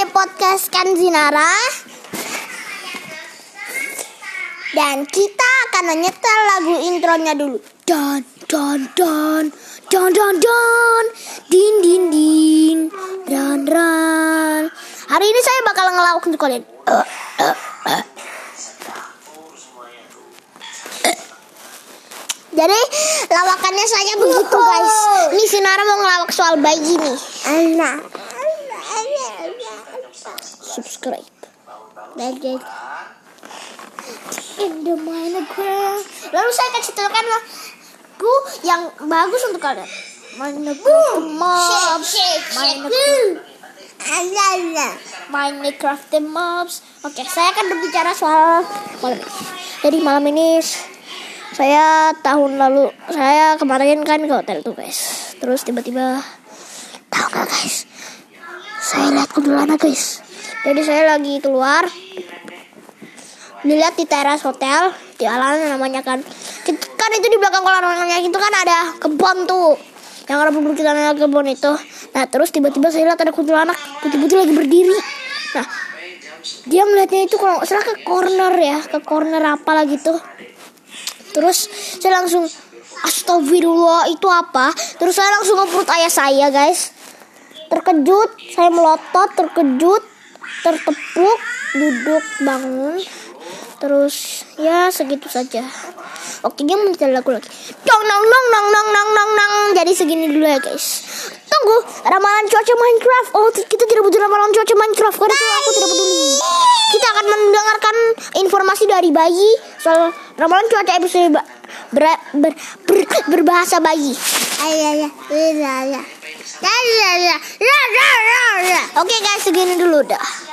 di podcast Kanzinara. Dan kita akan menyetel lagu intronya dulu. Dan, dan, dan, dan, dan, dan Din, din, din. Dan, dan Hari ini saya bakal ngelawak untuk kalian. Eh, eh, eh. Jadi lawakannya saya begitu guys. Ini Sinara mau ngelawak soal bayi nih. Anak. Subscribe. Dan jadi in the Minecraft lalu saya kasih tahukan lagu yang bagus untuk kalian. Minecraft mobs Minecraft. Minecraft the mobs. Oke saya akan berbicara soal malam ini. Jadi malam ini saya tahun lalu saya kemarin kan ke hotel tuh guys. Terus tiba-tiba tahu nggak guys? Saya lihat kuntilanak guys jadi saya lagi keluar. Dilihat di teras hotel di alam namanya kan. Kan itu di belakang kolam renangnya itu kan ada kebun tuh. Yang ada bubur kita namanya kebun itu. Nah terus tiba-tiba saya lihat ada kuntilanak putih-putih lagi berdiri. Nah dia melihatnya itu kalau salah ke corner ya ke corner apa lah gitu terus saya langsung astagfirullah itu apa? Terus saya langsung ngeperut ayah saya guys. Terkejut saya melotot terkejut tertepuk duduk bangun. Terus ya segitu saja. Oke dia menyetel lagu lagi. Dong nong nong nong nong nong nong nong jadi segini dulu ya guys. Tunggu ramalan cuaca Minecraft. Oh kita tidak butuh ramalan cuaca Minecraft. Karena itu aku tidak peduli. Kita akan mendengarkan informasi dari bayi soal ramalan cuaca episode ba- ber- ber- ber- berbahasa bayi. Ayah, ayah, ayah, ayah. Ayah, ayah, ayah, ayah, ayah. oke guys segini dulu dah